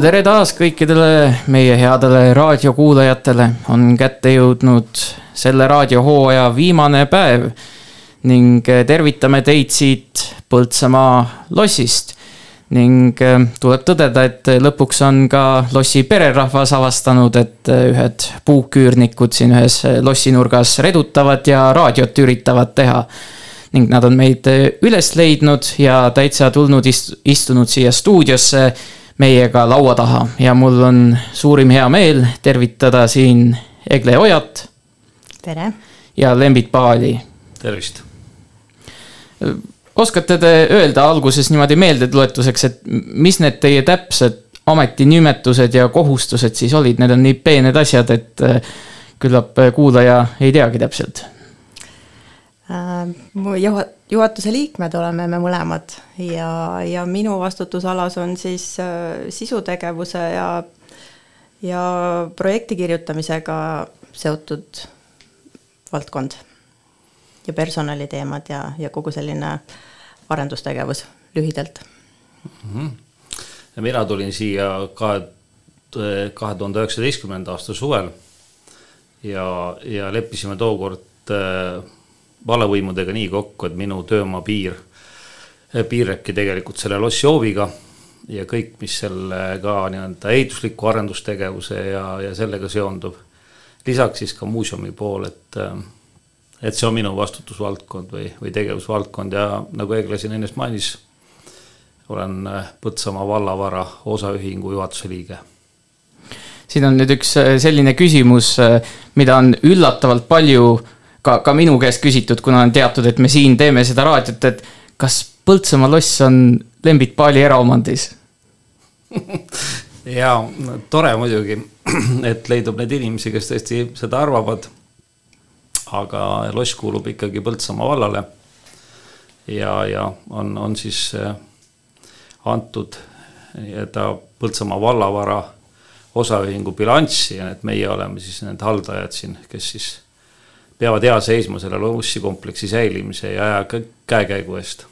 tere taas kõikidele meie headele raadiokuulajatele, on kätte jõudnud selle raadiohooaja viimane päev ning tervitame teid siit Põltsamaa lossist. Ning äh, tuleb tõdeda, et lõpuks on ka lossi pererahvas avastanud, et äh, ühed puuküürnikud siin ühes lossinurgas redutavad ja raadiot üritavad teha. Ning nad on meid üles leidnud ja täitsa tulnud ist-, istunud siia stuudiosse meiega laua taha ja mul on suurim hea meel tervitada siin Egle Ojat tere, ja Lembit Paali. tervist. oskate te öelda alguses niimoodi meeldetuletuseks, et mis need teie täpsed ametinimetused ja kohustused siis olid, need on nii peened asjad, et äh, küllap kuulaja ei teagi täpselt. Mu juha-, juhatuse liikmed oleme me mõlemad ja, ja minu vastutusalas on siis äh, sisutegevuse ja, ja projekti kirjutamisega seotud valdkond ja personaliteemad ja, ja kogu selline arendustegevus lühidalt. ja mina tulin siia kahe, kahe tuhande üheksateistkümnenda aasta suvel ja, ja leppisime tookord äh, vallavõimudega nii kokku, et minu töömaa piir äh, piirabki tegelikult selle lossi hooviga ja kõik, mis sellega nii-öelda ehitusliku arendustegevuse ja, ja sellega seondub. lisaks siis ka muuseumi pool, et, et see on minu vastutusvaldkond või, või tegevusvaldkond ja nagu Egle siin ennast mainis, olen äh, Põltsamaa vallavara osaühingu juhatuse liige siin on nüüd üks äh, selline küsimus, mida on üllatavalt palju ka, ka minu käest küsitud, kuna on teatud, et me siin teeme seda raadiot, et kas Põltsamaa loss on Lembit Paali eraomandis? ja no, tore muidugi, et leidub neid inimesi, kes tõesti seda arvavad. aga loss kuulub ikkagi Põltsamaa vallale. ja, ja on, on siis äh, antud nii-öelda Põltsamaa vallavara osaühingu bilanssi ja et meie oleme siis need haldajad siin, kes siis peavad hea seisma selle lossi kompleksi säilimise ja hea käekäigu eest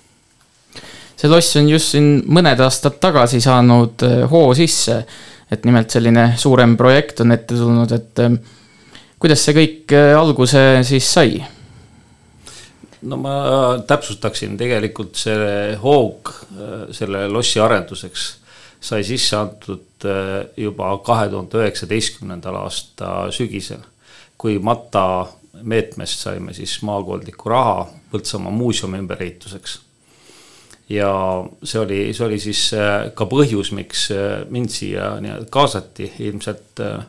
see loss on just siin mõned aastad tagasi saanud äh, hoo sisse. et nimelt selline suurem projekt on ette tulnud, et äh, kuidas see kõik äh, alguse siis sai? no ma täpsustaksin, tegelikult see hoog selle lossi arenduseks sai sisse antud juba kahe tuhande üheksateistkümnendal aasta sügisel, kui Mata meetmest saime siis maakondlikku raha Põltsamaa muuseumi ümberehituseks. ja see oli, see oli siis äh, ka põhjus, miks äh, mind siia nii-öelda kaasati ilmselt äh,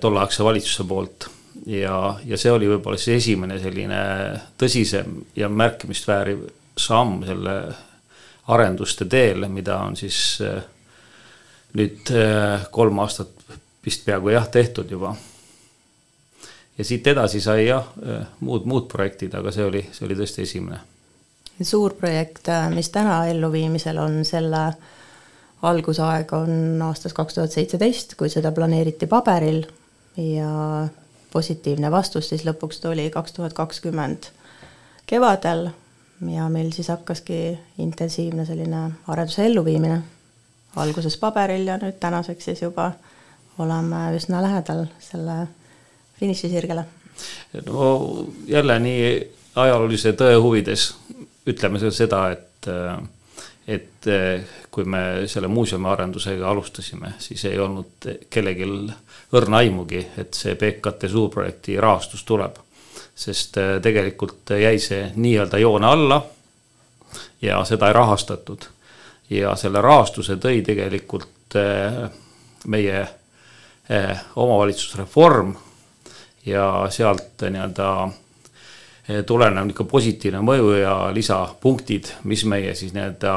tolleaegse valitsuse poolt ja, ja see oli võib-olla siis esimene selline tõsisem ja märkimist vääriv samm selle arenduste teel, mida on siis nüüd kolm aastat vist peaaegu jah, tehtud juba. Ja siit edasi sai jah, muud, muud projektid, aga see oli, see oli tõesti esimene suur projekt, mis täna elluviimisel on, selle algusaeg on aastast kaks tuhat seitseteist, kui seda planeeriti paberil ja positiivne vastus siis lõpuks tuli kaks tuhat kakskümmend kevadel ja meil siis hakkaski intensiivne selline arenduse elluviimine. alguses paberil ja nüüd tänaseks siis juba oleme üsna lähedal selle finišisirgele no jälle nii ajaloolise tõe huvides ütleme seda, et, et kui me selle muuseumi arendusega alustasime, siis ei olnud kellelgi õrna aimugi, et see PKT suurprojekti rahastus tuleb. sest tegelikult jäi see nii-öelda joone alla ja seda ei rahastatud. ja selle rahastuse tõi tegelikult meie omavalitsusreform ja sealt nii-öelda tulenev niisugune positiivne mõju ja lisapunktid, mis meie siis nii-öelda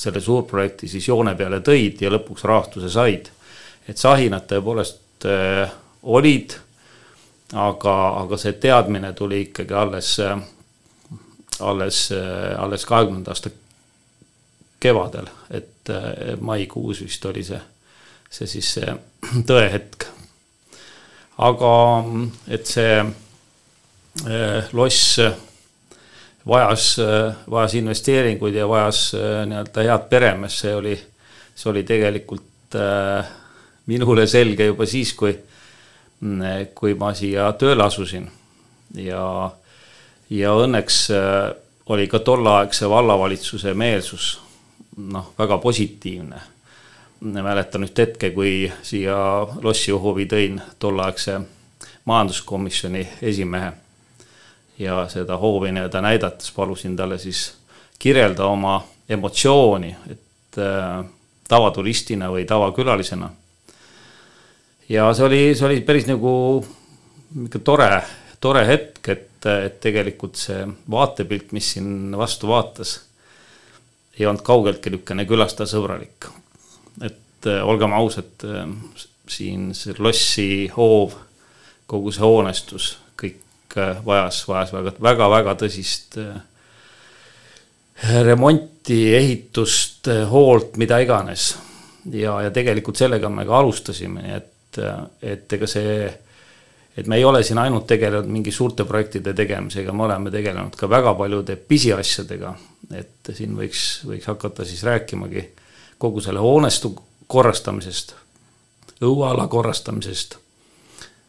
selle suurprojekti siis joone peale tõid ja lõpuks rahastuse said. et sahinad tõepoolest äh, olid, aga, aga see teadmine tuli ikkagi alles alles alles kahekümnenda aasta kevadel, et maikuus vist oli see, see siis see tõehetk. Aga et see äh, loss vajas, vajas investeeringuid ja vajas nii-öelda head peremeest, see oli, see oli tegelikult minule selge juba siis, kui, kui ma siia tööle asusin. Ja, ja õnneks oli ka tolleaegse vallavalitsuse meelsus noh, väga positiivne mäletan üht hetke, kui siia lossi hoovi tõin tolleaegse majanduskomisjoni esimehe ja seda hoovi nii-öelda näidates palusin talle siis kirjelda oma emotsiooni, et äh, tavaturistina või tavakülalisena. ja see oli, see oli päris nagu niisugune tore, tore hetk, et, et tegelikult see vaatepilt, mis siin vastu vaatas, ei olnud kaugeltki niisugune külastajasõbralik et äh, olgem ausad, äh, siin see lossi hoov, kogu see hoonestus, kõik äh, vajas, vajas väga, väga-väga tõsist remonti, ehitust, hoolt, mida iganes. ja, ja tegelikult sellega me ka alustasime, nii et, et ega see, et me ei ole siin ainult tegelenud mingi suurte projektide tegemisega, me oleme tegelenud ka väga paljude pisiasjadega. et siin võiks, võiks hakata siis rääkimagi kogu selle hoonestu korrastamisest, õueala korrastamisest.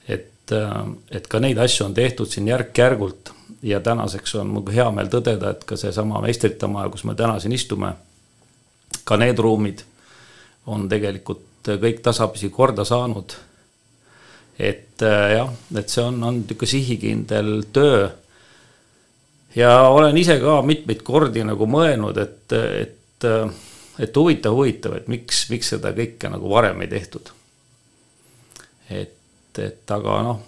et, äh, et ka neid asju on tehtud siin järk-järgult ja tänaseks on mul hea meel tõdeda, et ka seesama meistrite maja, kus me täna siin istume, ka need ruumid on tegelikult kõik tasapisi korda saanud. et äh, jah, et see on, on niisugune sihikindel töö. ja olen ise ka mitmeid kordi nagu mõelnud, et, et äh, et huvitav, huvitav, et miks, miks seda kõike nagu varem ei tehtud. et, et aga noh,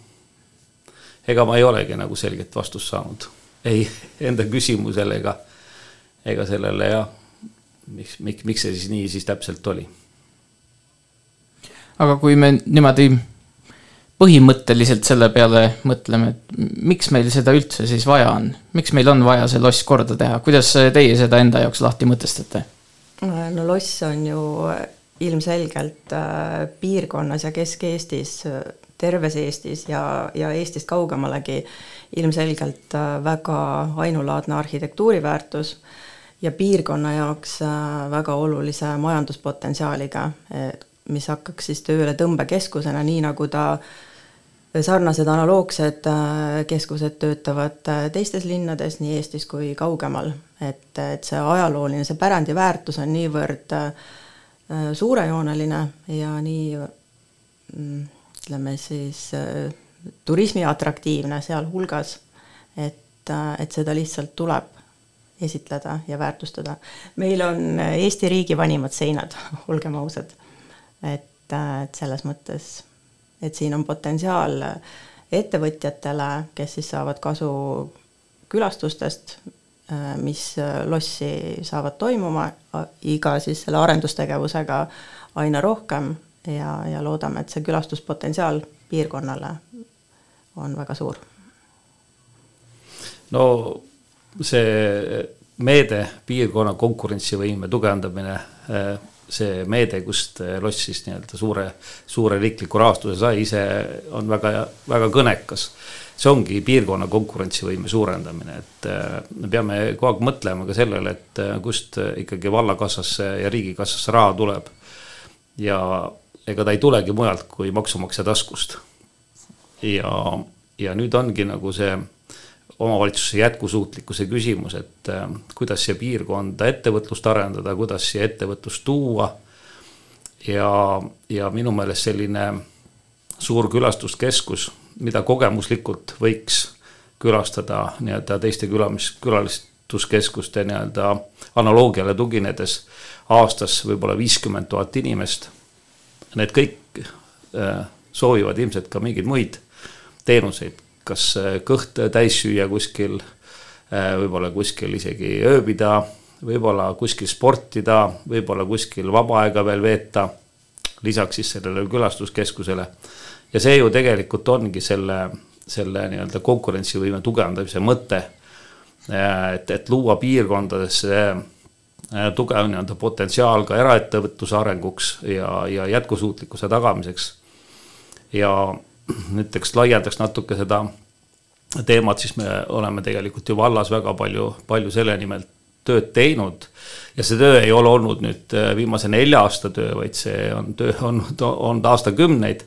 ega ma ei olegi nagu selget vastust saanud ei enda küsimusele ega, ega sellele jah, miks, miks, miks see siis nii siis täpselt oli. aga kui me niimoodi põhimõtteliselt selle peale mõtleme, et miks meil seda üldse siis vaja on, miks meil on vaja see loss korda teha, kuidas teie seda enda jaoks lahti mõtestate? No loss on ju ilmselgelt äh, piirkonnas ja Kesk-Eestis, terves Eestis ja, ja Eestist kaugemalegi ilmselgelt äh, väga ainulaadne arhitektuuriväärtus ja piirkonna jaoks äh, väga olulise majanduspotentsiaaliga, mis hakkaks siis tööle tõmbekeskusena, nii nagu ta sarnased analoogsed keskused töötavad teistes linnades nii Eestis kui kaugemal et, et see ajalooline, see pärandiväärtus on niivõrd äh, suurejooneline ja nii mm, ütleme siis äh, turismi atraktiivne sealhulgas, et, äh, et seda lihtsalt tuleb esitleda ja väärtustada. meil on Eesti riigi vanimad seinad, olgem ausad. et, et selles mõttes, et siin on potentsiaal ettevõtjatele, kes siis saavad kasu külastustest, Äh, mis äh, lossi saavad toimuma iga siis selle arendustegevusega aina rohkem ja, ja loodame, et see külastuspotentsiaal piirkonnale on väga suur. no see meede, piirkonna konkurentsivõime tugevdamine, äh, see meede, kust loss siis nii-öelda suure, suure riikliku rahastuse sai, ise on väga, väga kõnekas see ongi piirkonna konkurentsivõime suurendamine, et äh, me peame kogu aeg mõtlema ka sellele, et äh, kust ikkagi vallakassasse ja riigikassasse raha tuleb. ja ega ta ei tulegi mujalt kui maksumaksja taskust. ja, ja nüüd ongi nagu see omavalitsuse jätkusuutlikkuse küsimus, et äh, kuidas siia piirkonda ettevõtlust arendada, kuidas siia ettevõtlust tuua. ja, ja minu meelest selline suur külastuskeskus mida kogemuslikult võiks külastada nii-öelda teiste külamis, külalistuskeskuste nii-öelda analoogiale tuginedes aastas võib-olla viiskümmend tuhat inimest. Need kõik äh, soovivad ilmselt ka mingeid muid teenuseid, kas äh, kõht täis süüa kuskil, äh, võib-olla kuskil isegi ööbida, võib-olla kuskil sportida, võib-olla kuskil vaba aega veel veeta. lisaks siis sellele külastuskeskusele ja see ju tegelikult ongi selle, selle nii-öelda konkurentsivõime tugevdamise mõte. et, et luua piirkondadesse äh, tugev nii-öelda potentsiaal ka eraettevõtluse arenguks ja, ja jätkusuutlikkuse tagamiseks. ja ütleks, laiendaks natuke seda teemat, siis me oleme tegelikult ju vallas väga palju, palju selle nimel tööd teinud. ja see töö ei ole olnud nüüd viimase nelja aasta töö, vaid see on töö olnud, olnud aastakümneid.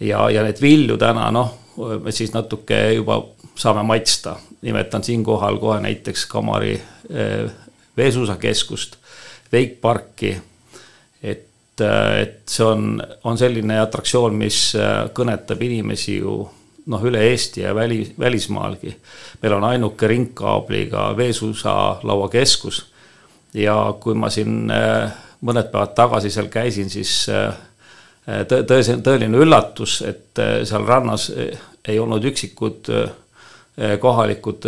ja, ja neid vilju täna noh, me siis natuke juba saame maitsta. nimetan siinkohal kohe näiteks Kamari veesuusakeskust, Wake Parki. Et, et see on, on selline atraktsioon, mis kõnetab inimesi ju noh, üle Eesti ja väli, välismaalgi. meil on ainuke ringkaabliga veesuusalauakeskus. ja kui ma siin äh, mõned päevad tagasi seal käisin, siis äh, tõ-, tõese, tõeline üllatus, et äh, seal rannas ei olnud üksikud kohalikud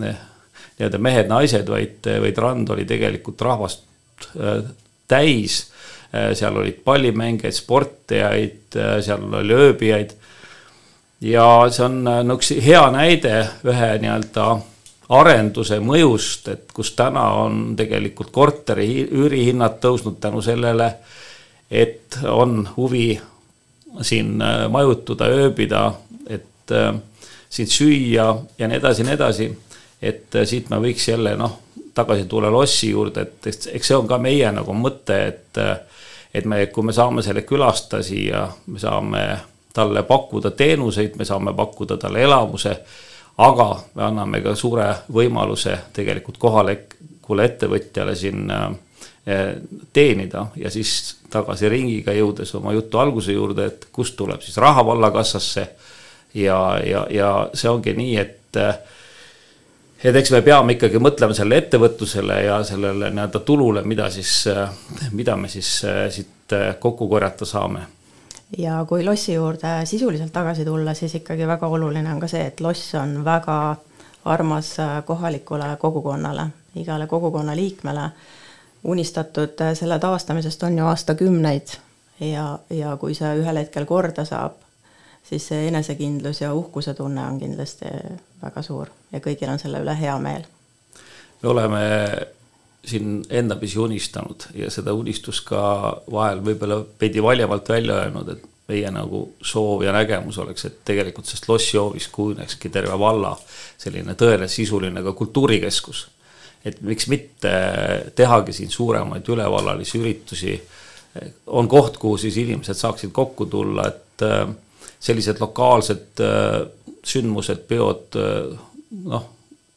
nii-öelda mehed-naised, vaid, vaid rand oli tegelikult rahvast täis. Seal olid pallimängijaid, sportijaid, seal oli ööbijaid ja see on äh, niisuguse hea näide ühe nii-öelda arenduse mõjust, et kus täna on tegelikult korteri üürihinnad tõusnud tänu sellele, et on huvi siin äh, majutuda, ööbida, et äh, siin süüa ja nii edasi ja nii edasi. et siit me võiks jälle noh, tagasi tulla lossi juurde, et eks see on ka meie nagu mõte, et et me, kui me saame selle külastaja siia, me saame talle pakkuda teenuseid, me saame pakkuda talle elamuse, aga me anname ka suure võimaluse tegelikult kohalikule ettevõtjale siin eh, teenida ja siis tagasi ringiga jõudes oma jutu alguse juurde, et kust tuleb siis raha vallakassasse. ja, ja, ja see ongi nii, et, et eks me peame ikkagi mõtlema sellele ettevõtlusele ja sellele nii-öelda tulule, mida siis, mida me siis eh, siit kokku korjata saame ja kui lossi juurde sisuliselt tagasi tulla, siis ikkagi väga oluline on ka see, et loss on väga armas äh, kohalikule kogukonnale, igale kogukonna liikmele. unistatud äh, selle taastamisest on ju aastakümneid ja, ja kui see ühel hetkel korda saab, siis see enesekindlus ja uhkuse tunne on kindlasti väga suur ja kõigil on selle üle hea meel. me oleme siin endapisi unistanud ja seda unistust ka vahel võib-olla veidi valjemalt välja öelnud, et meie nagu soov ja nägemus oleks, et tegelikult sellest lossihoovist kujunekski terve valla selline tõeline sisuline ka kultuurikeskus. et miks mitte tehagi siin suuremaid ülevallalisi üritusi. on koht, kuhu siis inimesed saaksid kokku tulla, et äh, sellised lokaalsed äh, sündmused, peod, äh, noh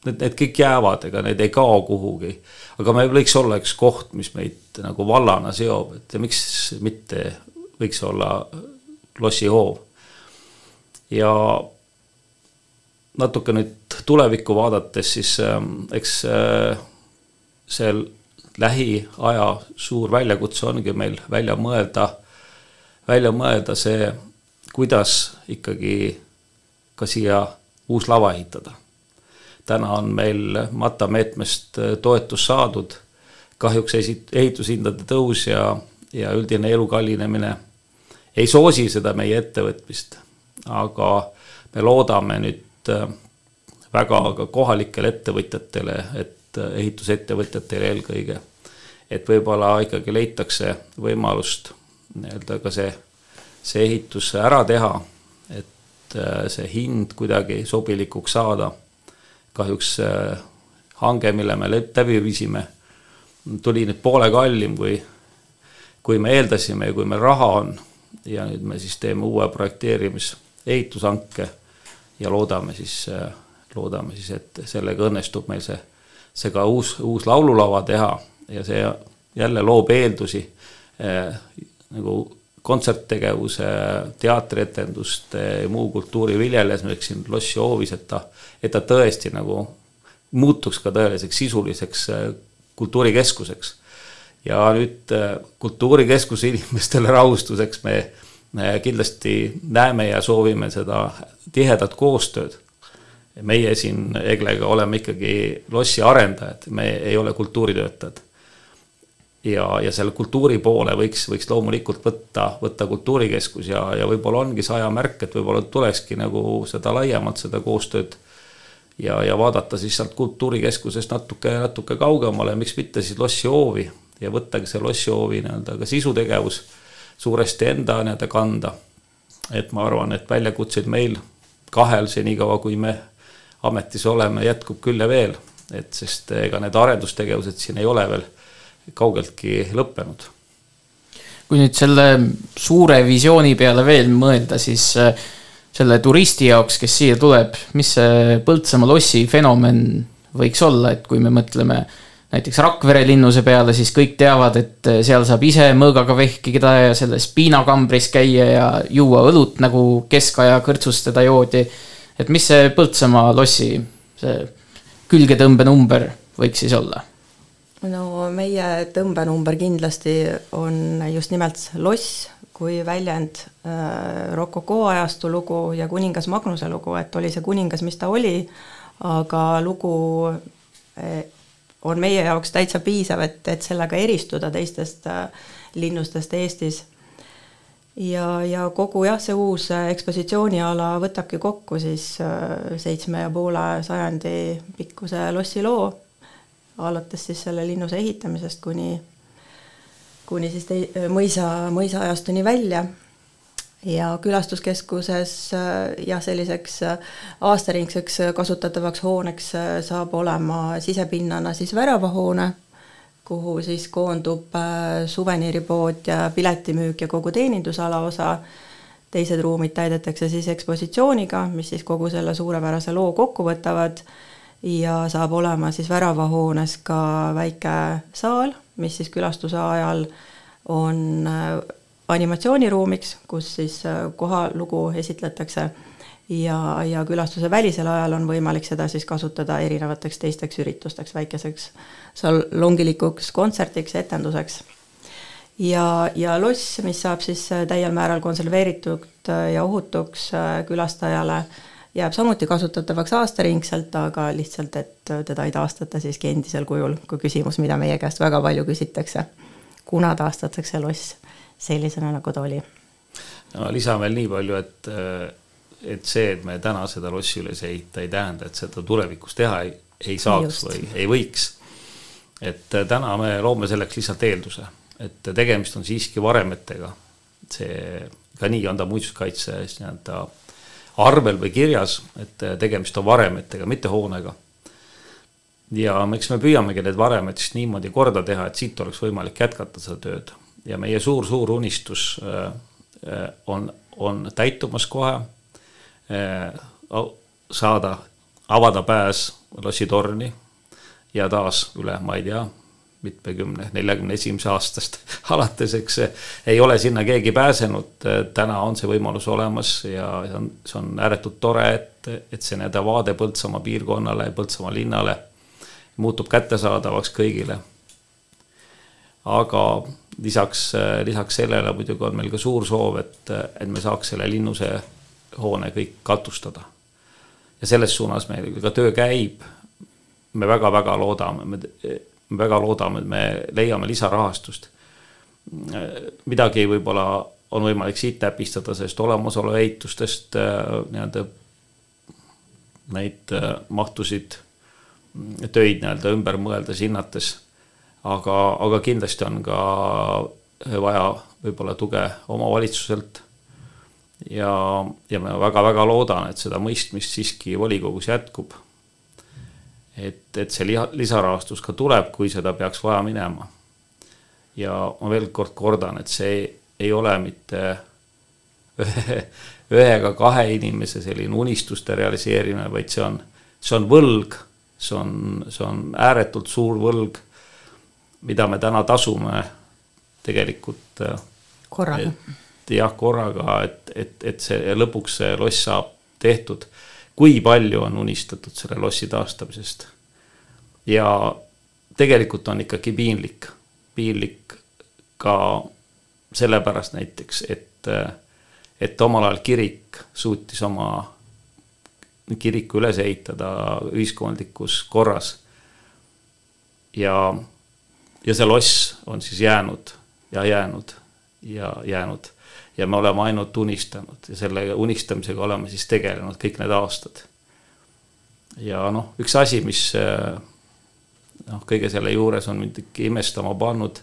need, need kõik jäävad, ega need ei kao kuhugi. aga meil võiks olla üks koht, mis meid nagu vallana seob, et ja miks mitte võiks olla lossihoov. ja natuke nüüd tulevikku vaadates, siis äh, eks äh, see lähiaja suur väljakutse ongi meil välja mõelda, välja mõelda see, kuidas ikkagi ka siia uus lava ehitada täna on meil MATA meetmest äh, toetus saadud. kahjuks ehitushindade tõus ja, ja üldine elu kallinemine ei soosi seda meie ettevõtmist. aga me loodame nüüd äh, väga ka kohalikele ettevõtjatele, et äh, ehitusettevõtjatele eelkõige, et võib-olla ikkagi leitakse võimalust nii-öelda ka see, see ehitus ära teha, et see hind kuidagi sobilikuks saada kahjuks äh, hange, mille me läbi viisime, tuli nüüd poole kallim, kui, kui me eeldasime ja kui meil raha on. ja nüüd me siis teeme uue projekteerimis ehitushanke ja loodame siis, äh, loodame siis, et sellega õnnestub meil see, see ka uus, uus laululava teha ja see jälle loob eeldusi äh, nagu kontserttegevuse, teatrietenduste ja muu kultuuri viljelesmiseks siin lossi hoovis, et ta, et ta tõesti nagu muutuks ka tõeliseks sisuliseks äh, kultuurikeskuseks. ja nüüd äh, kultuurikeskuse inimestele rahustuseks me kindlasti näeme ja soovime seda tihedat koostööd. meie siin Eglega oleme ikkagi lossi arendajad, me ei ole kultuuritöötajad ja, ja selle kultuuri poole võiks, võiks loomulikult võtta, võtta kultuurikeskus ja, ja võib-olla ongi see ajamärk, et võib-olla tulekski nagu seda laiemalt, seda koostööd. ja, ja vaadata siis sealt kultuurikeskusest natuke, natuke kaugemale, miks mitte siis lossihoovi ja võttagi see lossihoovi nii-öelda ka sisutegevus suuresti enda nii-öelda kanda. et ma arvan, et väljakutseid meil kahel senikaua, kui me ametis oleme, jätkub küll ja veel, et sest ega need arendustegevused siin ei ole veel kaugeltki lõppenud. kui nüüd selle suure visiooni peale veel mõelda, siis äh, selle turisti jaoks, kes siia tuleb, mis see Põltsamaa lossi fenomen võiks olla, et kui me mõtleme näiteks Rakvere linnuse peale, siis kõik teavad, et seal saab ise mõõgaga vehkida ja selles piinakambris käia ja juua õlut, nagu keskaja kõrtsus teda joodi. et mis see Põltsamaa lossi, see külgetõmbenumber võiks siis olla? No meie tõmbenumber kindlasti on just nimelt loss kui väljend äh, rokokoo ajastu lugu ja kuningas Magnuse lugu, et oli see kuningas, mis ta oli, aga lugu äh, on meie jaoks täitsa piisav, et, et sellega eristuda teistest äh, linnustest Eestis. ja, ja kogu jah, see uus äh, ekspositsiooniala võtabki kokku siis seitsme ja poole sajandi pikkuse lossiloo alates siis selle linnuse ehitamisest kuni, kuni siis tei-, mõisa, mõisaajastuni välja. ja külastuskeskuses jah, selliseks aastaringseks kasutatavaks hooneks saab olema sisepinnana siis väravahoone, kuhu siis koondub äh, suveniiripood ja piletimüük ja kogu teenindusala osa, teised ruumid täidetakse siis ekspositsiooniga, mis siis kogu selle suurepärase loo kokku võtavad ja saab olema siis väravahoones ka väike saal, mis siis külastuse ajal on äh, animatsiooniruumiks, kus siis äh, kohalugu esitletakse ja, ja külastuse välisel ajal on võimalik seda siis kasutada erinevateks teisteks üritusteks, väikeseks salongilikuks kontserdiks, etenduseks. ja, ja loss, mis saab siis äh, täiel määral konserveeritud ja ohutuks külastajale jääb samuti kasutatavaks aastaringselt, aga lihtsalt, et teda ei taastata siiski endisel kujul, kui küsimus, mida meie käest väga palju küsitakse. kuna taastatakse loss sellisena, nagu ta oli? no lisan veel nii palju, et, et see, et me täna seda lossi üles ei ehita, ei tähenda, et seda tulevikus teha ei, ei saaks Just. või ei võiks. et täna me loome selleks lihtsalt eelduse, et tegemist on siiski varemetega. see, ka nii on ta muinsuskaitse nii-öelda arvel või kirjas, et äh, tegemist on varemetega, mitte hoonega. ja eks me püüamegi need varemed siis niimoodi korda teha, et siit oleks võimalik jätkata seda tööd ja meie suur-suur unistus äh, äh, on, on täitumas kohe. saada, avada pääs lossitorni ja taas üle, ma ei tea mitmekümne, neljakümne esimese aastast alates, eks ei ole sinna keegi pääsenud. täna on see võimalus olemas ja see on, see on ääretult tore, et, et see nii-öelda vaade Põltsamaa piirkonnale Põltsamaa linnale muutub kättesaadavaks kõigile. aga lisaks, lisaks sellele muidugi on meil ka suur soov, et, et me saaks selle linnuse hoone kõik katustada. ja selles suunas meil ka töö käib. me väga-väga loodame, me me väga loodame, et me leiame lisarahastust. midagi võib-olla on võimalik siit täpistada, sest olemasolu ehitustest äh, nii-öelda neid äh, mahtusid, töid nii-öelda ümber mõeldes, hinnates. aga, aga kindlasti on ka vaja võib-olla tuge omavalitsuselt. ja, ja ma väga-väga loodan, et seda mõistmist siiski volikogus jätkub et, et see liha, lisarahastus ka tuleb, kui seda peaks vaja minema. ja ma veel kord kordan, et see ei ole mitte ühe, ühe ega kahe inimese selline unistuste realiseerimine, vaid see on, see on võlg, see on, see on ääretult suur võlg, mida me täna tasume tegelikult. Äh, korraga. jah, korraga, et, et, et see lõpuks see loss saab tehtud kui palju on unistatud selle lossi taastamisest. ja tegelikult on ikkagi piinlik, piinlik ka sellepärast näiteks, et, et omal ajal kirik suutis oma kiriku üles ehitada ühiskondlikus korras. ja, ja see loss on siis jäänud ja jäänud ja jäänud ja me oleme ainult unistanud ja selle unistamisega oleme siis tegelenud kõik need aastad. ja noh, üks asi, mis eh, noh, kõige selle juures on mind ikka imestama pannud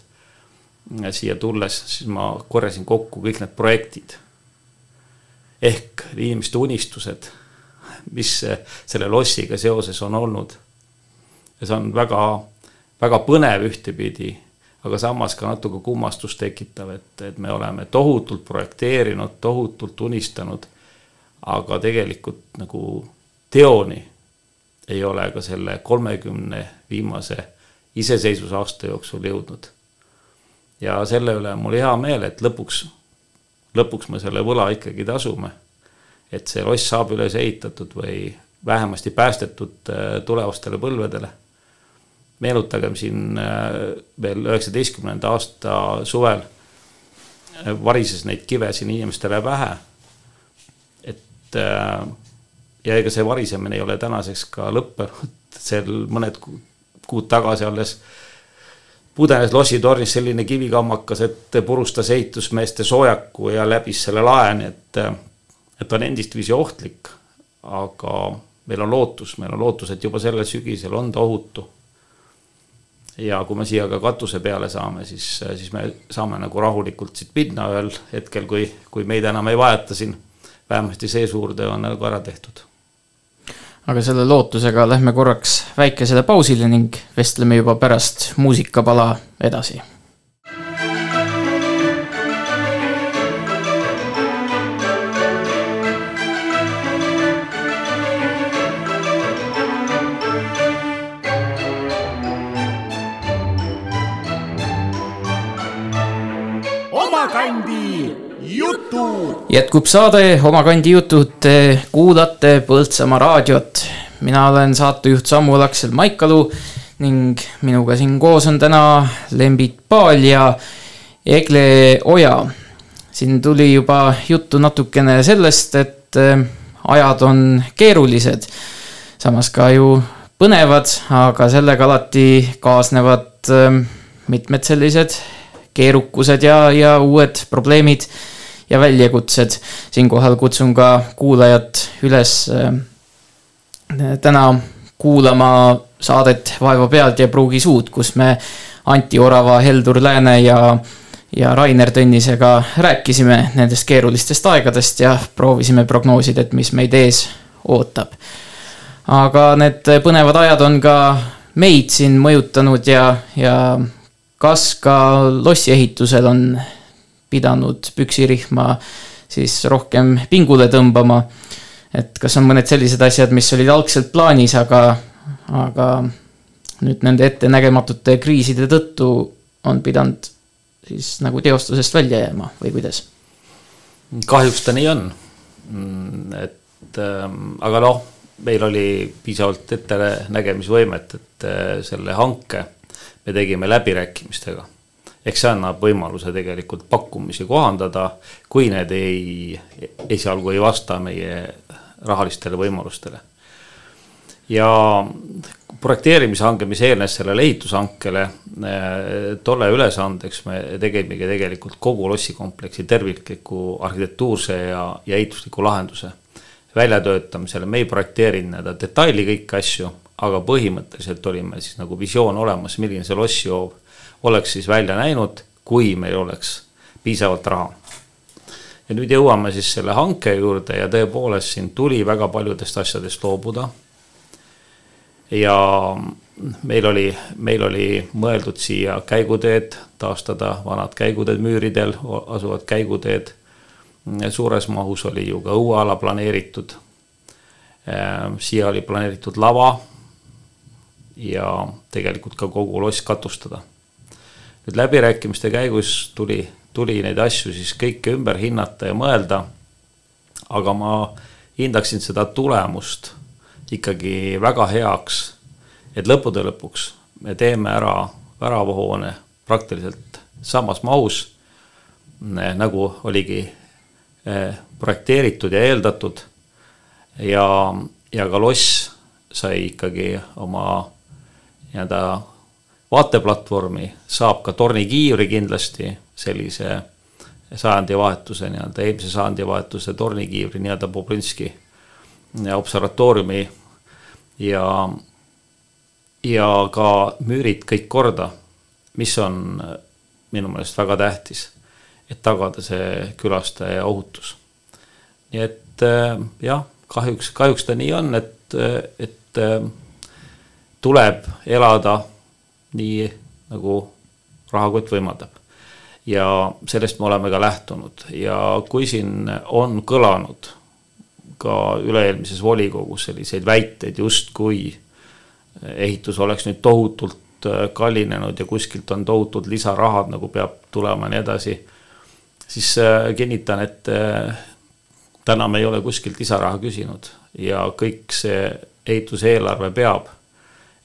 siia tulles, siis ma korjasin kokku kõik need projektid. ehk inimeste unistused, mis selle lossiga seoses on olnud. ja see on väga, väga põnev ühtepidi, aga samas ka natuke kummastust tekitav, et, et me oleme tohutult projekteerinud, tohutult unistanud, aga tegelikult nagu teoni ei ole ka selle kolmekümne viimase iseseisvusaasta jooksul jõudnud. ja selle üle on mul hea meel, et lõpuks, lõpuks me selle võla ikkagi tasume. et see loss saab üles ehitatud või vähemasti päästetud äh, tulevastele põlvedele. Meenutagem siin äh, veel üheksateistkümnenda aasta suvel äh, varises neid kive siin inimestele pähe. et ja ega see varisemine ei ole tänaseks ka lõppenud, seal mõned kuud tagasi alles pudenes lossitornis selline kivikammakas, et purustas ehitusmeeste soojaku ja läbis selle lae, nii et, et on endistviisi ohtlik. aga meil on lootus, meil on lootus, et juba sellel sügisel on ta ohutu. Ja kui me siia ka katuse peale saame, siis, siis me saame nagu rahulikult siit minna ühel hetkel, kui, kui meid enam ei vajata siin. vähemasti see suur töö on nagu ära tehtud aga selle lootusega lähme korraks väikesele pausile ning vestleme juba pärast muusikapala edasi jätkub saade Oma kandi jutud, te kuulate Põltsamaa raadiot. mina olen saatejuht Samu Laksel Maikalu ning minuga siin koos on täna Lembit Paal ja Egle Oja. siin tuli juba juttu natukene sellest, et eh, ajad on keerulised, samas ka ju põnevad, aga sellega alati kaasnevad eh, mitmed sellised keerukused ja, ja uued probleemid ja väljakutsed. siinkohal kutsun ka kuulajat üles äh, täna kuulama saadet Vaeva pealt ja pruugi suud, kus me Anti Orava, Heldur Lääne ja, ja Rainer Tõnnisega rääkisime nendest keerulistest aegadest ja proovisime prognoosida, et mis meid ees ootab. aga need põnevad ajad on ka meid siin mõjutanud ja, ja kas ka lossiehitusel on pidanud püksirihma siis rohkem pingule tõmbama. et kas on mõned sellised asjad, mis olid algselt plaanis, aga, aga nüüd nende ettenägematute kriiside tõttu on pidanud siis nagu teostusest välja jääma või kuidas? kahjuks ta nii on. Mm, et ähm, aga noh, meil oli piisavalt ettenägemisvõimet, et äh, selle hanke me tegime läbirääkimistega eks see annab võimaluse tegelikult pakkumisi kohandada, kui need ei, esialgu ei vasta meie rahalistele võimalustele. ja projekteerimishange, mis eelnes sellele ehitushankele, tolle ülesandeks me tegimegi tegelikult kogu lossikompleksi tervikliku arhitektuurse ja, ja ehitusliku lahenduse väljatöötamisele, me ei projekteerinud nii-öelda detaili kõiki asju, aga põhimõtteliselt oli meil siis nagu visioon olemas, milline see lossihoov oleks siis välja näinud, kui meil oleks piisavalt raha. ja nüüd jõuame siis selle hanke juurde ja tõepoolest siin tuli väga paljudest asjadest loobuda. ja meil oli, meil oli mõeldud siia käiguteed, taastada vanad käiguteed müüridel asuvad käiguteed. suures mahus oli ju ka õueala planeeritud. siia oli planeeritud lava ja tegelikult ka kogu loss katustada nüüd läbirääkimiste käigus tuli, tuli neid asju siis kõike ümber hinnata ja mõelda. aga ma hindaksin seda tulemust ikkagi väga heaks, et lõppude lõpuks me teeme ära väravahoone praktiliselt samas mahus, nagu oligi eh, projekteeritud ja eeldatud. ja, ja ka loss sai ikkagi oma nii-öelda vaateplatvormi saab ka tornikiivri kindlasti sellise sajandivahetuse nii-öelda, eelmise sajandivahetuse tornikiivri nii-öelda Bobrinski observatooriumi ja, ja ka müürid kõik korda, mis on minu meelest väga tähtis, et tagada see külastaja ohutus. nii et jah, kahjuks, kahjuks ta nii on, et, et tuleb elada nii, nagu rahakott võimaldab. ja sellest me oleme ka lähtunud ja kui siin on kõlanud ka üle-eelmises volikogus selliseid väiteid, justkui ehitus oleks nüüd tohutult kallinenud ja kuskilt on tohutult lisarahad nagu peab tulema ja nii edasi, siis kinnitan, et täna me ei ole kuskilt lisaraha küsinud ja kõik see ehituseelarve peab.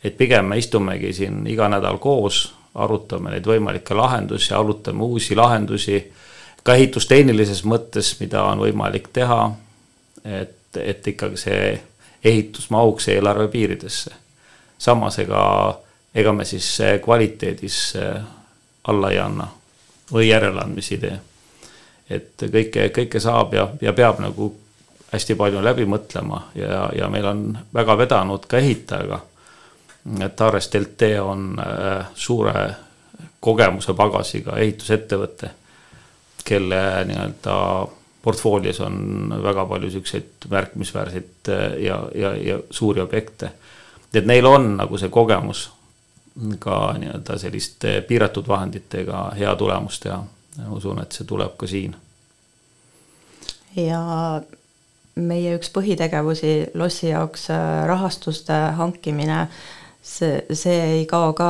Et pigem me istumegi siin iga nädal koos, arutame neid võimalikke lahendusi, arutame uusi lahendusi. ka ehitustehnilises mõttes, mida on võimalik teha. et, et ikkagi see ehitus mahuks eelarve piiridesse. samas ega, ega me siis kvaliteedis alla ei anna või järeleandmisi ei tee et kõike, kõike saab ja, ja peab nagu hästi palju läbi mõtlema ja, ja meil on väga vedanud ka ehitajaga. Et Ares Delte on äh, suure kogemuse pagasiga ehitusettevõte, kelle nii-öelda portfoolios on väga palju siukseid märkimisväärseid äh, ja, ja, ja suuri objekte. et neil on nagu see kogemus ka nii-öelda selliste piiratud vahenditega hea tulemust teha usun, et see tuleb ka siin. ja meie üks põhitegevusi lossi jaoks äh, rahastuste hankimine, see, see ei kao ka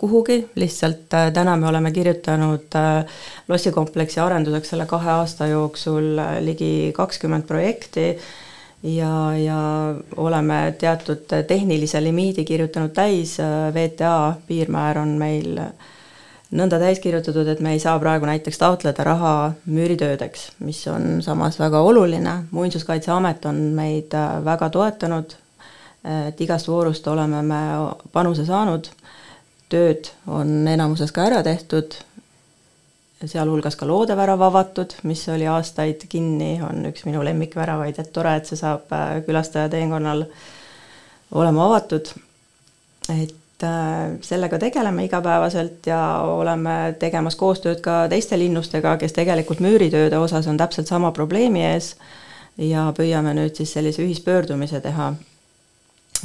kuhugi, lihtsalt äh, täna me oleme kirjutanud äh, lossikompleksi arenduseks selle kahe aasta jooksul ligi kakskümmend projekti ja, ja oleme teatud tehnilise limiidi kirjutanud täis, VTA piirmäär on meil nõnda täis kirjutatud, et me ei saa praegu näiteks taotleda raha müüritöödeks, mis on samas väga oluline, Muinsuskaitseamet on meid äh, väga toetanud, et igast voorust oleme me panuse saanud, tööd on enamuses ka ära tehtud, sealhulgas ka loodevärav avatud, mis oli aastaid kinni, on üks minu lemmikväravaid, et tore, et see saab äh, külastaja teekonnal olema avatud, et Äh, sellega tegeleme igapäevaselt ja oleme tegemas koostööd ka teiste linnustega, kes tegelikult müüritööde osas on täpselt sama probleemi ees. Ja püüame nüüd siis sellise ühispöördumise teha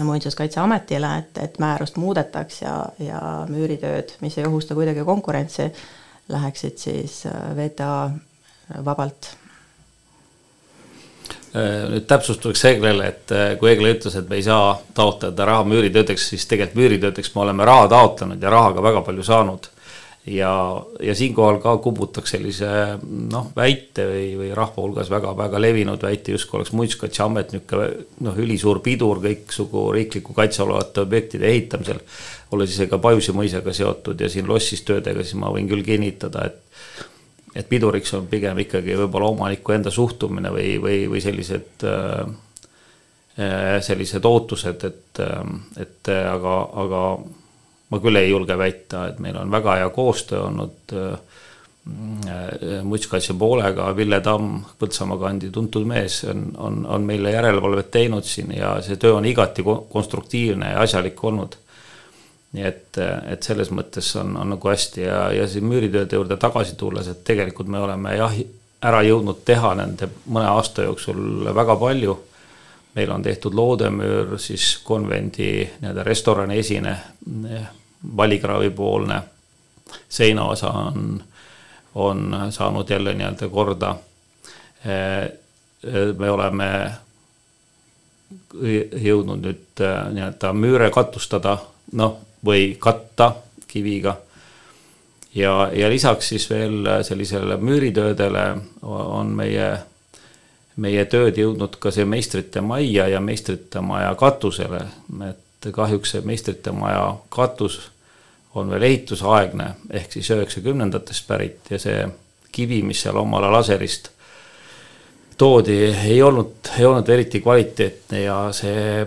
muinsuskaitseametile, et, et määrust muudetaks ja, ja müüritööd, mis ei ohusta kuidagi konkurentsi, läheksid siis äh, VTA vabalt Äh, nüüd täpsustuseks Eglele, et äh, kui Egle ütles, et me ei saa taotleda raha müüritöödeks, siis tegelikult müüritöödeks me oleme raha taotlenud ja raha ka väga palju saanud. Ja, ja siinkohal ka kummutaks sellise noh, väite või, või rahva hulgas väga-väga levinud väite, justkui oleks muinsuskaitseamet niisugune noh, ülisuur pidur kõiksugu riikliku kaitse olevate objektide ehitamisel. olles ise ka Pajusi mõisaga seotud ja siin lossis töödega, siis ma võin küll kinnitada, et et piduriks on pigem ikkagi võib-olla omaniku enda suhtumine või, või, või sellised äh, äh, sellised ootused, et, äh, et aga, aga ma küll ei julge väita, et meil on väga hea koostöö olnud muinsuskaitse poolega, Ville Tamm, Põltsamaa kandi tuntud mees, on, on, on meile järelevalvet teinud siin ja see töö on igati konstruktiivne ja asjalik olnud nii et, et selles mõttes on, on nagu hästi ja, ja siin müüritööde juurde tagasi tulles, et tegelikult me oleme jah, ära jõudnud teha nende mõne aasta jooksul väga palju. Meil on tehtud loodemüür, siis konvendi nii-öelda restorani esine, valikraavi poolne seinaosa on, on saanud jälle nii-öelda korda. me oleme jõudnud nüüd nii-öelda müüre katustada, noh või katta kiviga. ja, ja lisaks siis veel sellisele müüritöödele on meie, meie tööd jõudnud ka see meistrite majja ja meistrite maja katusele, et kahjuks see meistrite maja katus on veel ehitusaegne ehk siis üheksakümnendatest pärit ja see kivi, mis seal omal ajal laserist toodi, ei olnud, ei olnud eriti kvaliteetne ja see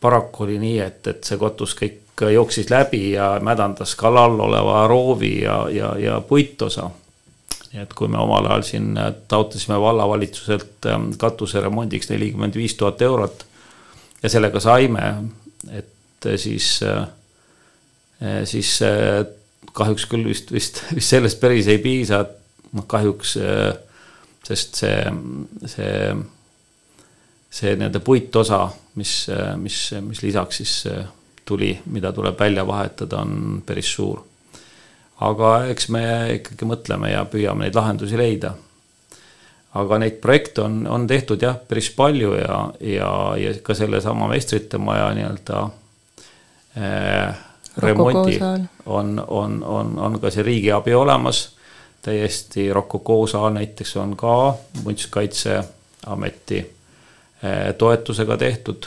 paraku oli nii, et, et see katus kõik jooksis läbi ja mädandas kalal oleva roovi ja, ja, ja puitosa. Et kui me omal ajal siin taotlesime vallavalitsuselt ähm, katuse remondiks nelikümmend viis tuhat eurot ja sellega saime, et siis, äh, siis äh, kahjuks küll vist, vist, vist sellest päris ei piisa, noh kahjuks, äh, sest see, see see nii-öelda puitosa, mis, mis, mis lisaks siis tuli, mida tuleb välja vahetada, on päris suur. Aga eks me ikkagi mõtleme ja püüame neid lahendusi leida. aga neid projekte on, on tehtud jah, päris palju ja, ja, ja ka sellesama meistrite maja nii-öelda äh, remondi on, on, on, on ka see riigiabi olemas täiesti Rokokoo saal näiteks on ka Muinsuskaitseameti eh, toetusega tehtud.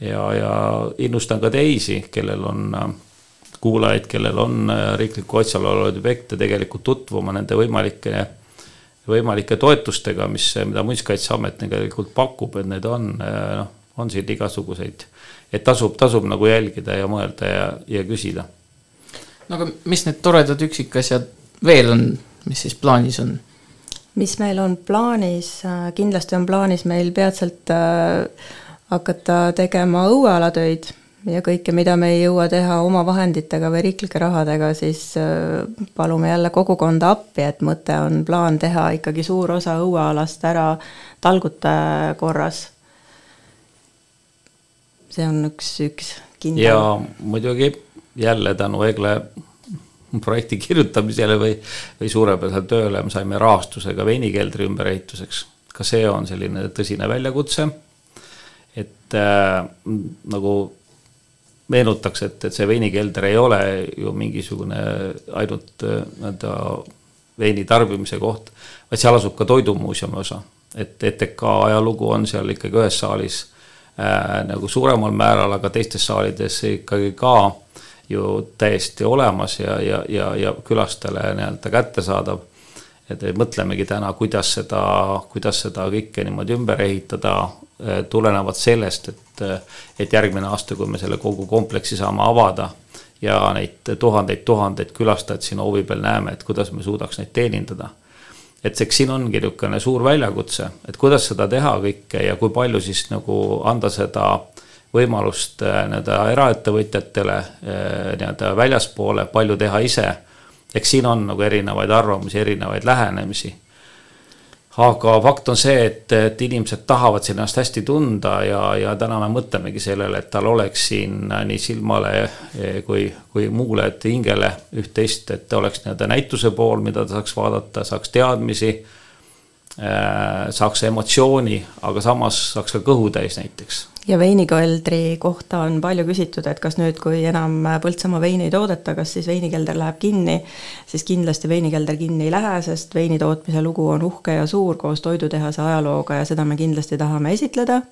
ja, ja innustan ka teisi, kellel on eh, kuulajaid, kellel on eh, riikliku otsa all olevaid objekte tegelikult tutvuma nende võimalike, võimalike toetustega, mis, mida Muinsuskaitseamet tegelikult pakub, et need on, noh, on siin igasuguseid. et tasub, tasub nagu jälgida ja mõelda ja, ja küsida. no aga mis need toredad üksikasjad veel on, mis siis plaanis on? mis meil on plaanis, äh, kindlasti on plaanis meil peatselt äh, hakata tegema õuealatöid ja kõike, mida me ei jõua teha oma vahenditega või riiklike rahadega, siis äh, palume jälle kogukonda appi, et mõte on plaan teha ikkagi suur osa õuealast ära talgute korras. see on üks, üks kindel. ja muidugi jälle tänu Egle projekti kirjutamisele või, või suurepärasele tööle me saime rahastuse ka veinikeldri ümberehituseks. ka see on selline tõsine väljakutse. et äh, nagu meenutaks, et, et see veinikelder ei ole ju mingisugune ainult äh, nii-öelda veini tarbimise koht, vaid seal asub ka toidumuuseumi osa. et ETK ajalugu on seal ikkagi ühes saalis äh, nagu suuremal määral, aga teistes saalides ikkagi ka ju täiesti olemas ja, ja, ja, ja külastajale nii-öelda kättesaadav. et mõtlemegi täna, kuidas seda, kuidas seda kõike niimoodi ümber ehitada, eh, tulenevalt sellest, et, et järgmine aasta, kui me selle kogu kompleksi saame avada ja neid tuhandeid-tuhandeid külastajaid siin hoovi peal näeme, et kuidas me suudaks neid teenindada et eks siin ongi niisugune suur väljakutse, et kuidas seda teha kõike ja kui palju siis nagu anda seda võimalust äh, nii-öelda eraettevõtjatele äh, nii-öelda väljaspoole palju teha ise. eks siin on nagu erinevaid arvamusi, erinevaid lähenemisi. Aga fakt on see, et, et inimesed tahavad ennast hästi tunda ja, ja täna me mõtlemegi sellele, et tal oleks siin nii silmale eh, kui, kui muule, hingele üht-teist, et oleks nii-öelda näituse pool, mida ta saaks vaadata, saaks teadmisi äh, saaks emotsiooni, aga samas saaks ka kõhu täis näiteks ja veinikeldri kohta on palju küsitud, et kas nüüd, kui enam Põltsamaa veini ei toodeta, kas siis veinikelder läheb kinni, siis kindlasti veinikelder kinni ei lähe, sest veini tootmise lugu on uhke ja suur koos toidutehase ajalooga ja seda me kindlasti tahame esitleda.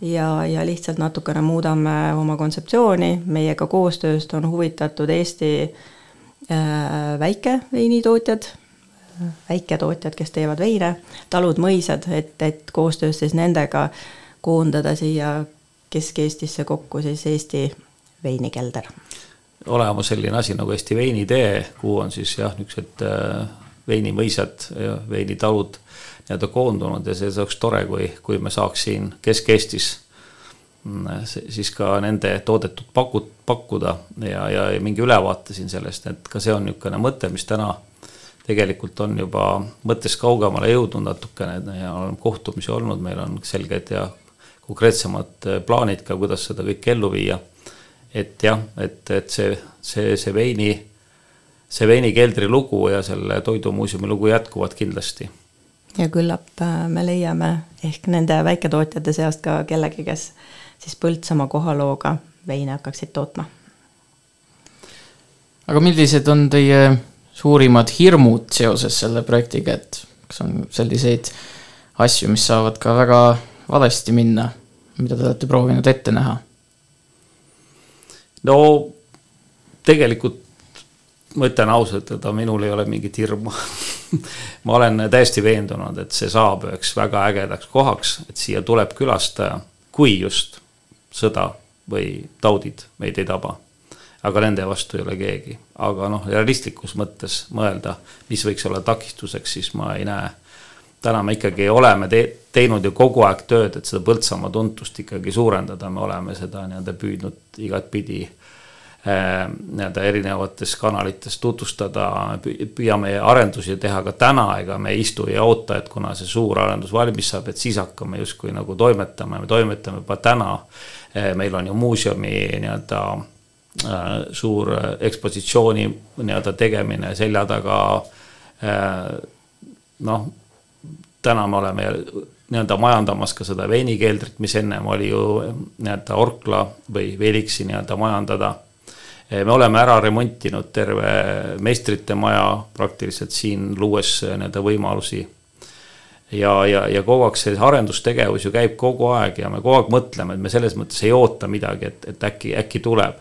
ja, ja lihtsalt natukene muudame oma kontseptsiooni, meiega koostööst on huvitatud Eesti äh, väikeveinitootjad, väiketootjad, kes teevad veine, talud, mõisad, et, et koostöös siis nendega äh, koondada siia Kesk-Eestisse kokku siis Eesti veinikelder. olemas selline asi nagu Eesti veinitee, kuhu on siis jah, niisugused äh, veinimõisad veinitalud nii-öelda koondunud ja see oleks tore, kui, kui me saaks siin Kesk-Eestis mm, siis ka nende toodetud pakut-, pakkuda ja, ja, ja mingi ülevaate siin sellest, et ka see on niisugune mõte, mis täna tegelikult on juba mõttest kaugemale jõudnud natukene ja on kohtumisi olnud, meil on selged ja konkreetsemad äh, plaanid ka, kuidas seda kõike ellu viia. et jah, et, et see, see, see veini, see veinikeldri lugu ja selle toidumuuseumi lugu jätkuvad kindlasti. ja küllap äh, me leiame ehk nende väiketootjate seast ka kellegi, kes siis Põltsamaa kohalooga veine hakkaksid tootma. aga millised on teie suurimad hirmud seoses selle projektiga, et kas on selliseid asju, mis saavad ka väga valesti minna, mida te olete proovinud ette näha? no tegelikult ma ütlen ausalt, et minul ei ole mingit hirmu ma olen täiesti veendunud, et see saab üheks väga ägedaks kohaks, et siia tuleb külastaja, kui just sõda või taudid meid ei taba. aga nende vastu ei ole keegi, aga noh, realistlikus mõttes mõelda, mis võiks olla takistuseks, siis ma ei näe täna me ikkagi oleme te teinud ju kogu aeg tööd, et seda Põltsamaa tuntust ikkagi suurendada, me oleme seda nii-öelda püüdnud igatpidi nii-öelda erinevates kanalites tutvustada, püüame arendusi teha ka täna, ega me ei istu ja oota, et kuna see suur arendus valmis saab, et siis hakkame justkui nagu toimetama, me toimetame juba täna. meil on ju muuseumi nii-öelda suur ekspositsiooni nii-öelda tegemine selja taga. noh, täna me oleme nii-öelda majandamas ka seda veinikeldrit, mis ennem oli ju nii-öelda Orkla või Veliksi nii-öelda majandada. me oleme ära remontinud terve meistrite maja praktiliselt siin, luues nii-öelda võimalusi. ja, ja, ja kogu aeg see arendustegevus ju käib kogu aeg ja me kogu aeg mõtleme, et me selles mõttes ei oota midagi, et, et äkki, äkki tuleb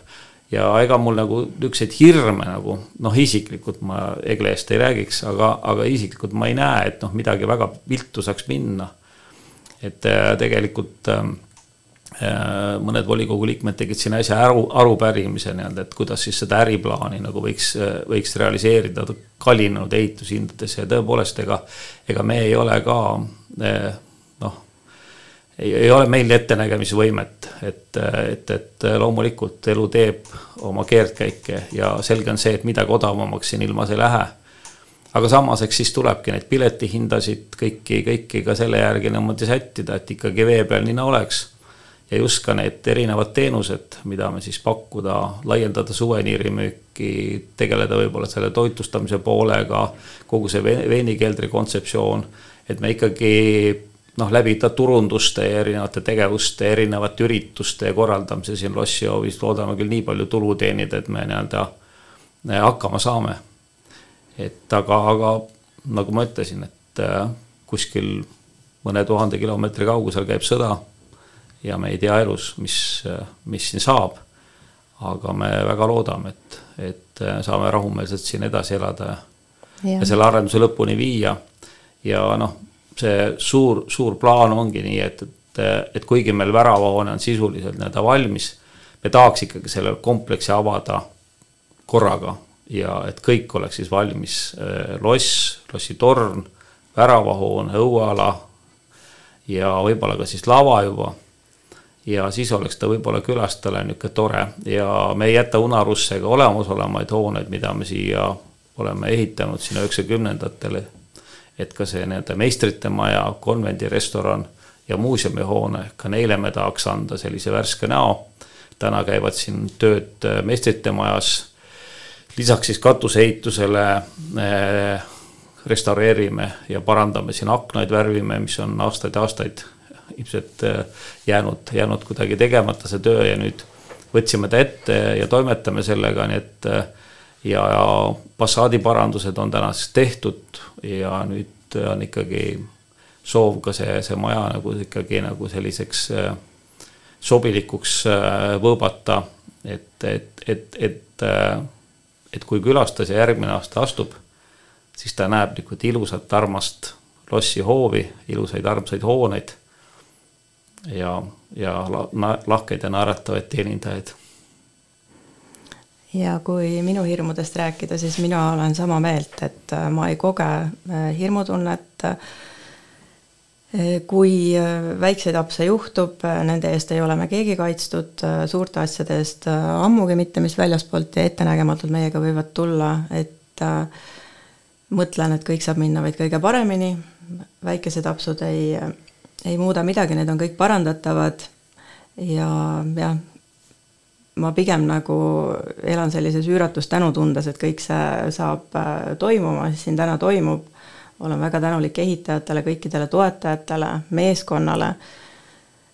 ja ega mul nagu niisuguseid hirme nagu noh, isiklikult ma Egle eest ei räägiks, aga, aga isiklikult ma ei näe, et noh, midagi väga viltu saaks minna. Et äh, tegelikult ähm, äh, mõned volikogu liikmed tegid siin äsja aru, arupärimise nii-öelda, et kuidas siis seda äriplaani nagu võiks, äh, võiks realiseerida kallinenud ehitushindades ja tõepoolest, ega, ega me ei ole ka noh, ei, ei ole meil ettenägemisvõimet, et, et, et loomulikult elu teeb oma keerdkäike ja selge on see, et midagi odavamaks siin ilmas ei lähe aga samas, eks siis tulebki neid piletihindasid kõiki, kõiki ka selle järgi niimoodi sättida, et ikkagi vee peal nina oleks. ja just ka need erinevad teenused, mida me siis pakkuda, laiendada suveniirimüüki, tegeleda võib-olla selle toitlustamise poolega, kogu see veinikeldri kontseptsioon, et me ikkagi noh, läbi turunduste ja erinevate tegevuste, erinevate ürituste korraldamise siin lossihoovis loodame küll nii palju tulu teenida, et me nii-öelda hakkama saame et aga, aga nagu ma ütlesin, et äh, kuskil mõne tuhande kilomeetri kaugusel käib sõda ja me ei tea elus, mis, mis siin saab. aga me väga loodame, et, et saame rahumeelselt siin edasi elada ja, ja. ja selle arenduse lõpuni viia. ja noh, see suur, suur plaan ongi nii, et, et, et kuigi meil väravahoone on sisuliselt nii-öelda valmis, me tahaks ikkagi selle kompleksi avada korraga ja et kõik oleks siis valmis, äh, loss, lossitorn, väravahoon, õueala ja võib-olla ka siis lava juba. ja siis oleks ta võib-olla külastajale niisugune tore ja me ei jäta unarusse ka olemasolevaid hooneid, mida me siia oleme ehitanud sinna üheksakümnendatele. Et ka see nii-öelda meistrite maja, konvendirestoran ja muuseumihoone, ka neile me tahaks anda sellise värske näo. täna käivad siin tööd äh, meistrite majas lisaks siis katuseehitusele eh, restaureerime ja parandame siin aknaid, värvime, mis on aastaid-aastaid ilmselt eh, jäänud, jäänud kuidagi tegemata see töö ja nüüd võtsime ta ette ja toimetame sellega, nii et ja, ja fassaadiparandused on tänaseks tehtud ja nüüd on ikkagi soov ka see, see maja nagu ikkagi nagu selliseks sobilikuks võõbata, et, et, et, et et kui külastaja järgmine aasta astub, siis ta näeb niisugust ilusat armast lossihoovi, ilusaid armsaid hooneid ja, ja la, lahkeid ja naeratavaid teenindajaid. Ja kui minu hirmudest rääkida, siis mina olen sama meelt, et äh, ma ei koge äh, hirmutunnet. Kui äh, väikseid apse juhtub, nende eest ei ole me keegi kaitstud, suurte asjade eest ammugi mitte, mis väljaspoolt ja ettenägematult meiega võivad tulla, et mõtlen, et kõik saab minna vaid kõige paremini, väikesed apsud ei, ei muuda midagi, need on kõik parandatavad. Ja jah, ma pigem nagu elan sellises üüratus tänutundes, et kõik see saab toimuma, mis siin täna toimub olen väga tänulik ehitajatele, kõikidele toetajatele, meeskonnale.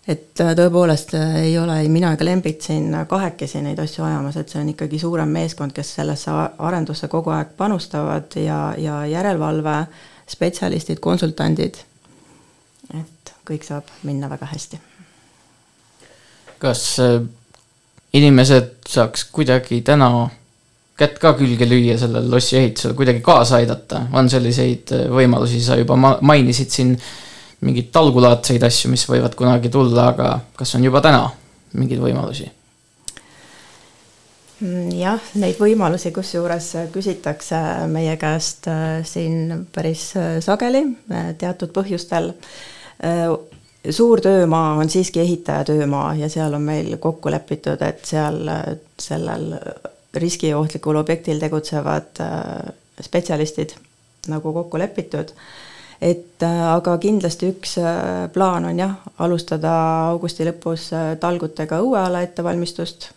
et äh, tõepoolest äh, ei ole ei mina ega Lembit siin kahekesi neid asju ajamas, et see on ikkagi suurem meeskond, kes sellesse arendusse kogu aeg panustavad ja, ja järelevalve spetsialistid, konsultandid. et kõik saab minna väga hästi. kas äh, inimesed saaks kuidagi täna kätt ka külge lüüa sellele lossi ehitusele, kuidagi kaasa aidata, on selliseid äh, võimalusi, sa juba mainisid siin mingeid talgulaadseid asju, mis võivad kunagi tulla, aga kas on juba täna mingeid võimalusi? Mm, jah, neid võimalusi kusjuures küsitakse meie käest äh, siin päris äh, sageli teatud põhjustel. Suur töömaa on siiski ehitaja töömaa ja seal on meil kokku lepitud, et seal sellel riskiohtlikul objektil tegutsevad spetsialistid nagu kokku lepitud. Et aga kindlasti üks plaan on jah, alustada augusti lõpus talgutega õueala ettevalmistust.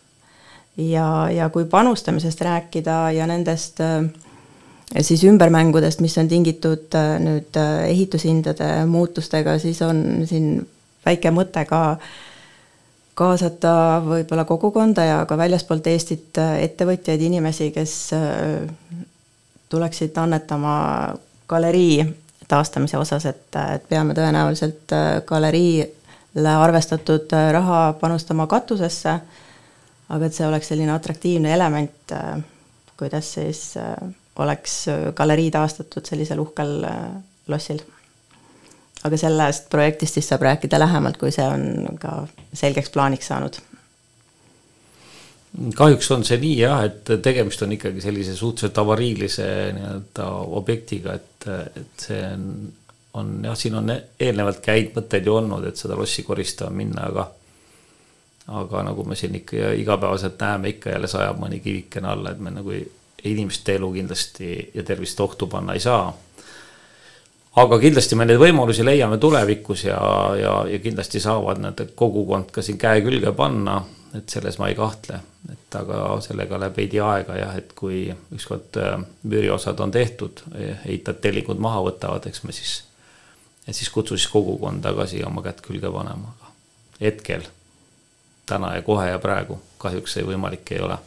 Ja, ja kui panustamisest rääkida ja nendest siis ümbermängudest, mis on tingitud nüüd ehitushindade muutustega, siis on siin väike mõte ka kaasata võib-olla kogukonda ja ka väljaspoolt Eestit ettevõtjaid, inimesi, kes tuleksid annetama galerii taastamise osas, et, et peame tõenäoliselt galeriile arvestatud raha panustama katusesse. Aga et see oleks selline atraktiivne element, äh, kuidas siis äh, oleks galerii taastatud sellisel uhkel äh, lossil. aga sellest projektist siis saab rääkida lähemalt, kui see on ka selgeks plaaniks saanud kahjuks on see nii jah, et tegemist on ikkagi sellise suhteliselt avariilise nii-öelda objektiga, et, et see on, on jah, siin on eelnevalt ka häid mõtteid ju olnud, et seda lossi koristama minna, aga aga nagu me siin ikka igapäevaselt näeme, ikka jälle sajab mõni kivikene alla, et me nagu inimeste elu kindlasti ja tervist ohtu panna ei saa. aga kindlasti me neid võimalusi leiame tulevikus ja, ja, ja kindlasti saavad need kogukond ka siin käe külge panna, et selles ma ei kahtle, et aga sellega läheb veidi aega jah, et kui ükskord äh, müüriosad on tehtud, ehitajad tellingud maha võtavad, eks me siis, et siis kutsu siis kogukond tagasi oma kätt külge panema, aga hetkel täna ja kohe ja praegu kahjuks see võimalik ei ole.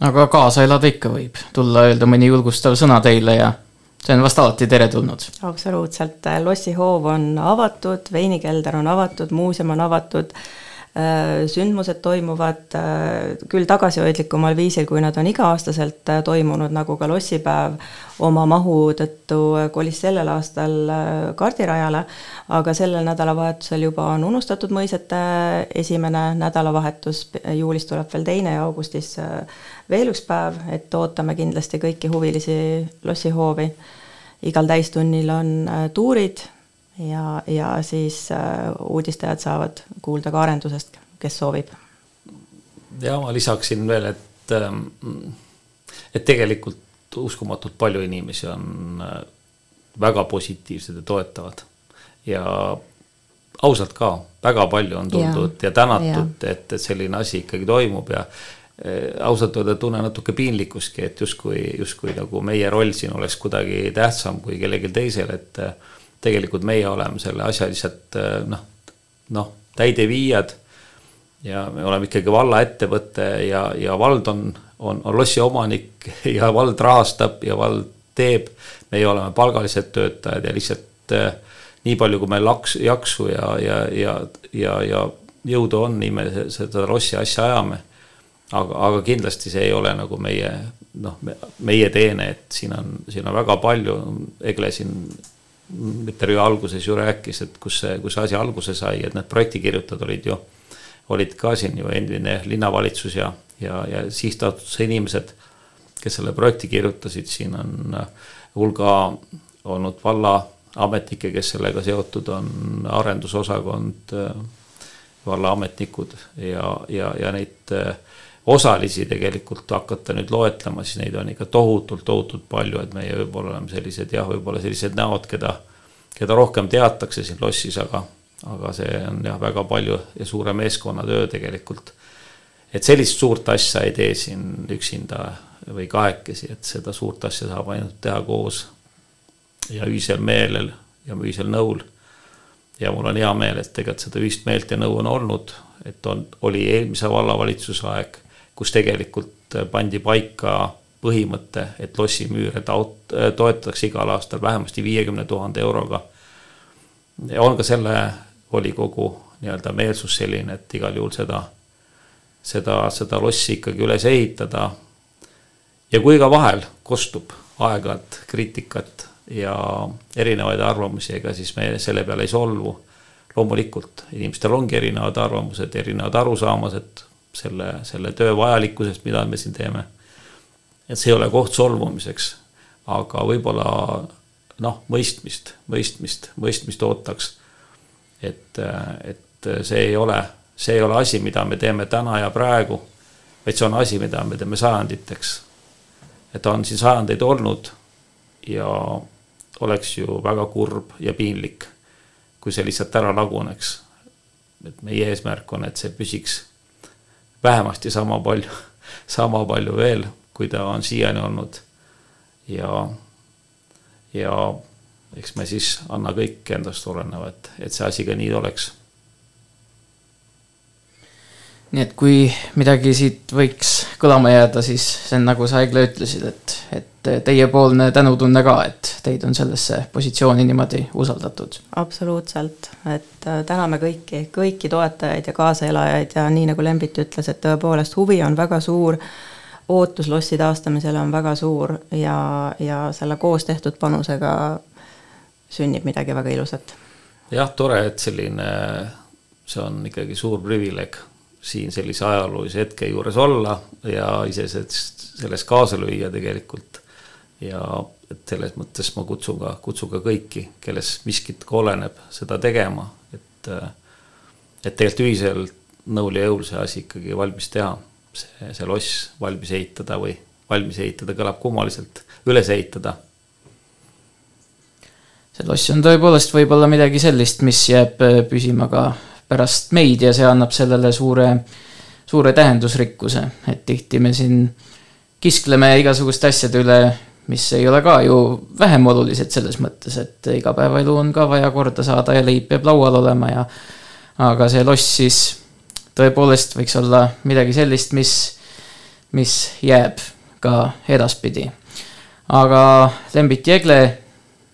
Aga kaasa elada ikka võib, tulla öelda mõni julgustav sõna teile ja see on vast alati teretulnud. absoluutselt, lossihoov on avatud, veinikelder on avatud, muuseum on avatud Äh, sündmused toimuvad äh, küll tagasihoidlikumal viisil, kui nad on iga-aastaselt äh, toimunud, nagu ka lossipäev oma mahu tõttu kolis sellel aastal kardirajale, aga sellel nädalavahetusel juba on unustatud mõisete esimene nädalavahetus, juulis tuleb veel teine ja augustis veel üks päev, et ootame kindlasti kõiki huvilisi lossihoovi. igal täistunnil on tuurid ja, ja siis äh, uudistajad saavad kuulda ka arendusest, kes soovib. ja ma lisaksin veel, et, ähm, et tegelikult uskumatult palju inimesi on äh, väga positiivsed ja toetavad ja ausalt ka, väga palju on tuldud ja, ja tänatud, et, et selline asi ikkagi toimub ja äh, ausalt öelda tunnen natuke piinlikkustki, et justkui, justkui nagu meie roll siin oleks kuidagi tähtsam kui kellelgi teisel, et tegelikult meie oleme selle asja lihtsalt äh, noh, noh, täideviijad. ja me oleme ikkagi valla ettevõte ja, ja vald on, on, on lossi omanik ja vald rahastab ja vald teeb. meie oleme palgalised töötajad ja lihtsalt nii palju, kui meil laks, jaksu ja, ja, ja, ja, ja jõudu on, nii me seda lossi asja ajame. Aga, aga kindlasti see ei ole nagu meie noh, meie teene, et siin on, siin on väga palju, Egle siin intervjuu alguses ju rääkis, et kus see, kus see asi alguse sai, et need projektikirjutajad olid ju, olid ka siin ju endine linnavalitsus ja, ja, ja sihtasutuse inimesed, kes selle projekti kirjutasid, siin on äh, hulga olnud vallaametnikke, kes sellega seotud on, arendusosakond, äh, vallaametnikud ja, ja, ja neid äh, osalisi tegelikult hakata nüüd loetlema, siis neid on ikka tohutult, tohutult palju, et meie võib-olla oleme sellised jah, võib-olla sellised näod, keda, keda rohkem teatakse siin lossis, aga, aga see on jah, väga palju ja suure meeskonnatöö tegelikult. et sellist suurt asja ei tee siin üksinda või kahekesi, et seda suurt asja saab ainult teha koos ja ühisel meelel ja ühisel nõul. ja mul on hea meel, et tegelikult seda ühist meelt ja nõu on olnud, et on, oli eelmise vallavalitsuse aeg kus tegelikult äh, pandi paika põhimõte, et lossimüüre taot-, äh, toetatakse igal aastal vähemasti viiekümne tuhande euroga. on ka selle volikogu nii-öelda meelsus selline, et igal juhul seda, seda, seda lossi ikkagi üles ehitada. ja kui ka vahel kostub aeg-ajalt kriitikat ja erinevaid arvamusi, ega siis me selle peale ei solvu. loomulikult inimestel ongi erinevad arvamused, erinevad arusaamased selle, selle töö vajalikkusest, mida me siin teeme. et see ei ole koht solvumiseks, aga võib-olla noh, mõistmist, mõistmist, mõistmist ootaks. et, et see ei ole, see ei ole asi, mida me teeme täna ja praegu, vaid see on asi, mida me teeme sajanditeks. et on siin sajandeid olnud ja oleks ju väga kurb ja piinlik, kui see lihtsalt ära laguneks. et meie eesmärk on, et see püsiks vähemasti sama palju, sama palju veel, kui ta on siiani olnud. ja, ja eks me siis anna kõik endast oleneva, et, et see asi ka nii oleks. nii et kui midagi siit võiks kõlama jääda, siis see on nagu sa, Egle, ütlesid, et, et teiepoolne tänutunne ka, et teid on sellesse positsiooni niimoodi usaldatud. absoluutselt, et äh, täname kõiki, kõiki toetajaid ja kaaselajaid ja nii nagu Lembit ütles, et tõepoolest huvi on väga suur ootus lossi taastamisele on väga suur ja, ja selle koos tehtud panusega sünnib midagi väga ilusat. jah, tore, et selline, see on ikkagi suur privileeg siin sellise ajaloolise hetke juures olla ja ise selles kaasa lüüa tegelikult. Ja et selles mõttes ma kutsun ka, kutsun ka kõiki, kellest miskit ka oleneb, seda tegema, et, et tegelikult ühisel nõul ja jõul see asi ikkagi valmis teha. see, see loss valmis ehitada või valmis ehitada kõlab kummaliselt, üles ehitada see loss on tõepoolest võib-olla midagi sellist, mis jääb äh, püsima ka pärast meid ja see annab sellele suure, suure tähendusrikkuse, et tihti me siin kiskleme igasuguste asjade üle, mis ei ole ka ju vähem olulised selles mõttes, et igapäevaelu on ka vaja korda saada ja leib peab laual olema ja aga see loss siis tõepoolest võiks olla midagi sellist, mis, mis jääb ka edaspidi. aga Lembit Jegle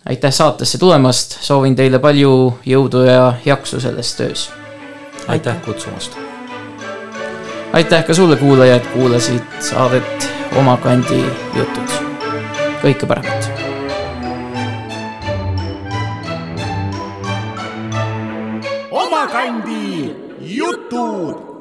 aitäh saatesse tulemast, soovin teile palju jõudu ja jaksu selles töös. aitäh kutsumast. aitäh ka sulle, kuulaja, et kuulasid saadet Oma kandi jutud. Kõike paremat. oma kandi jutud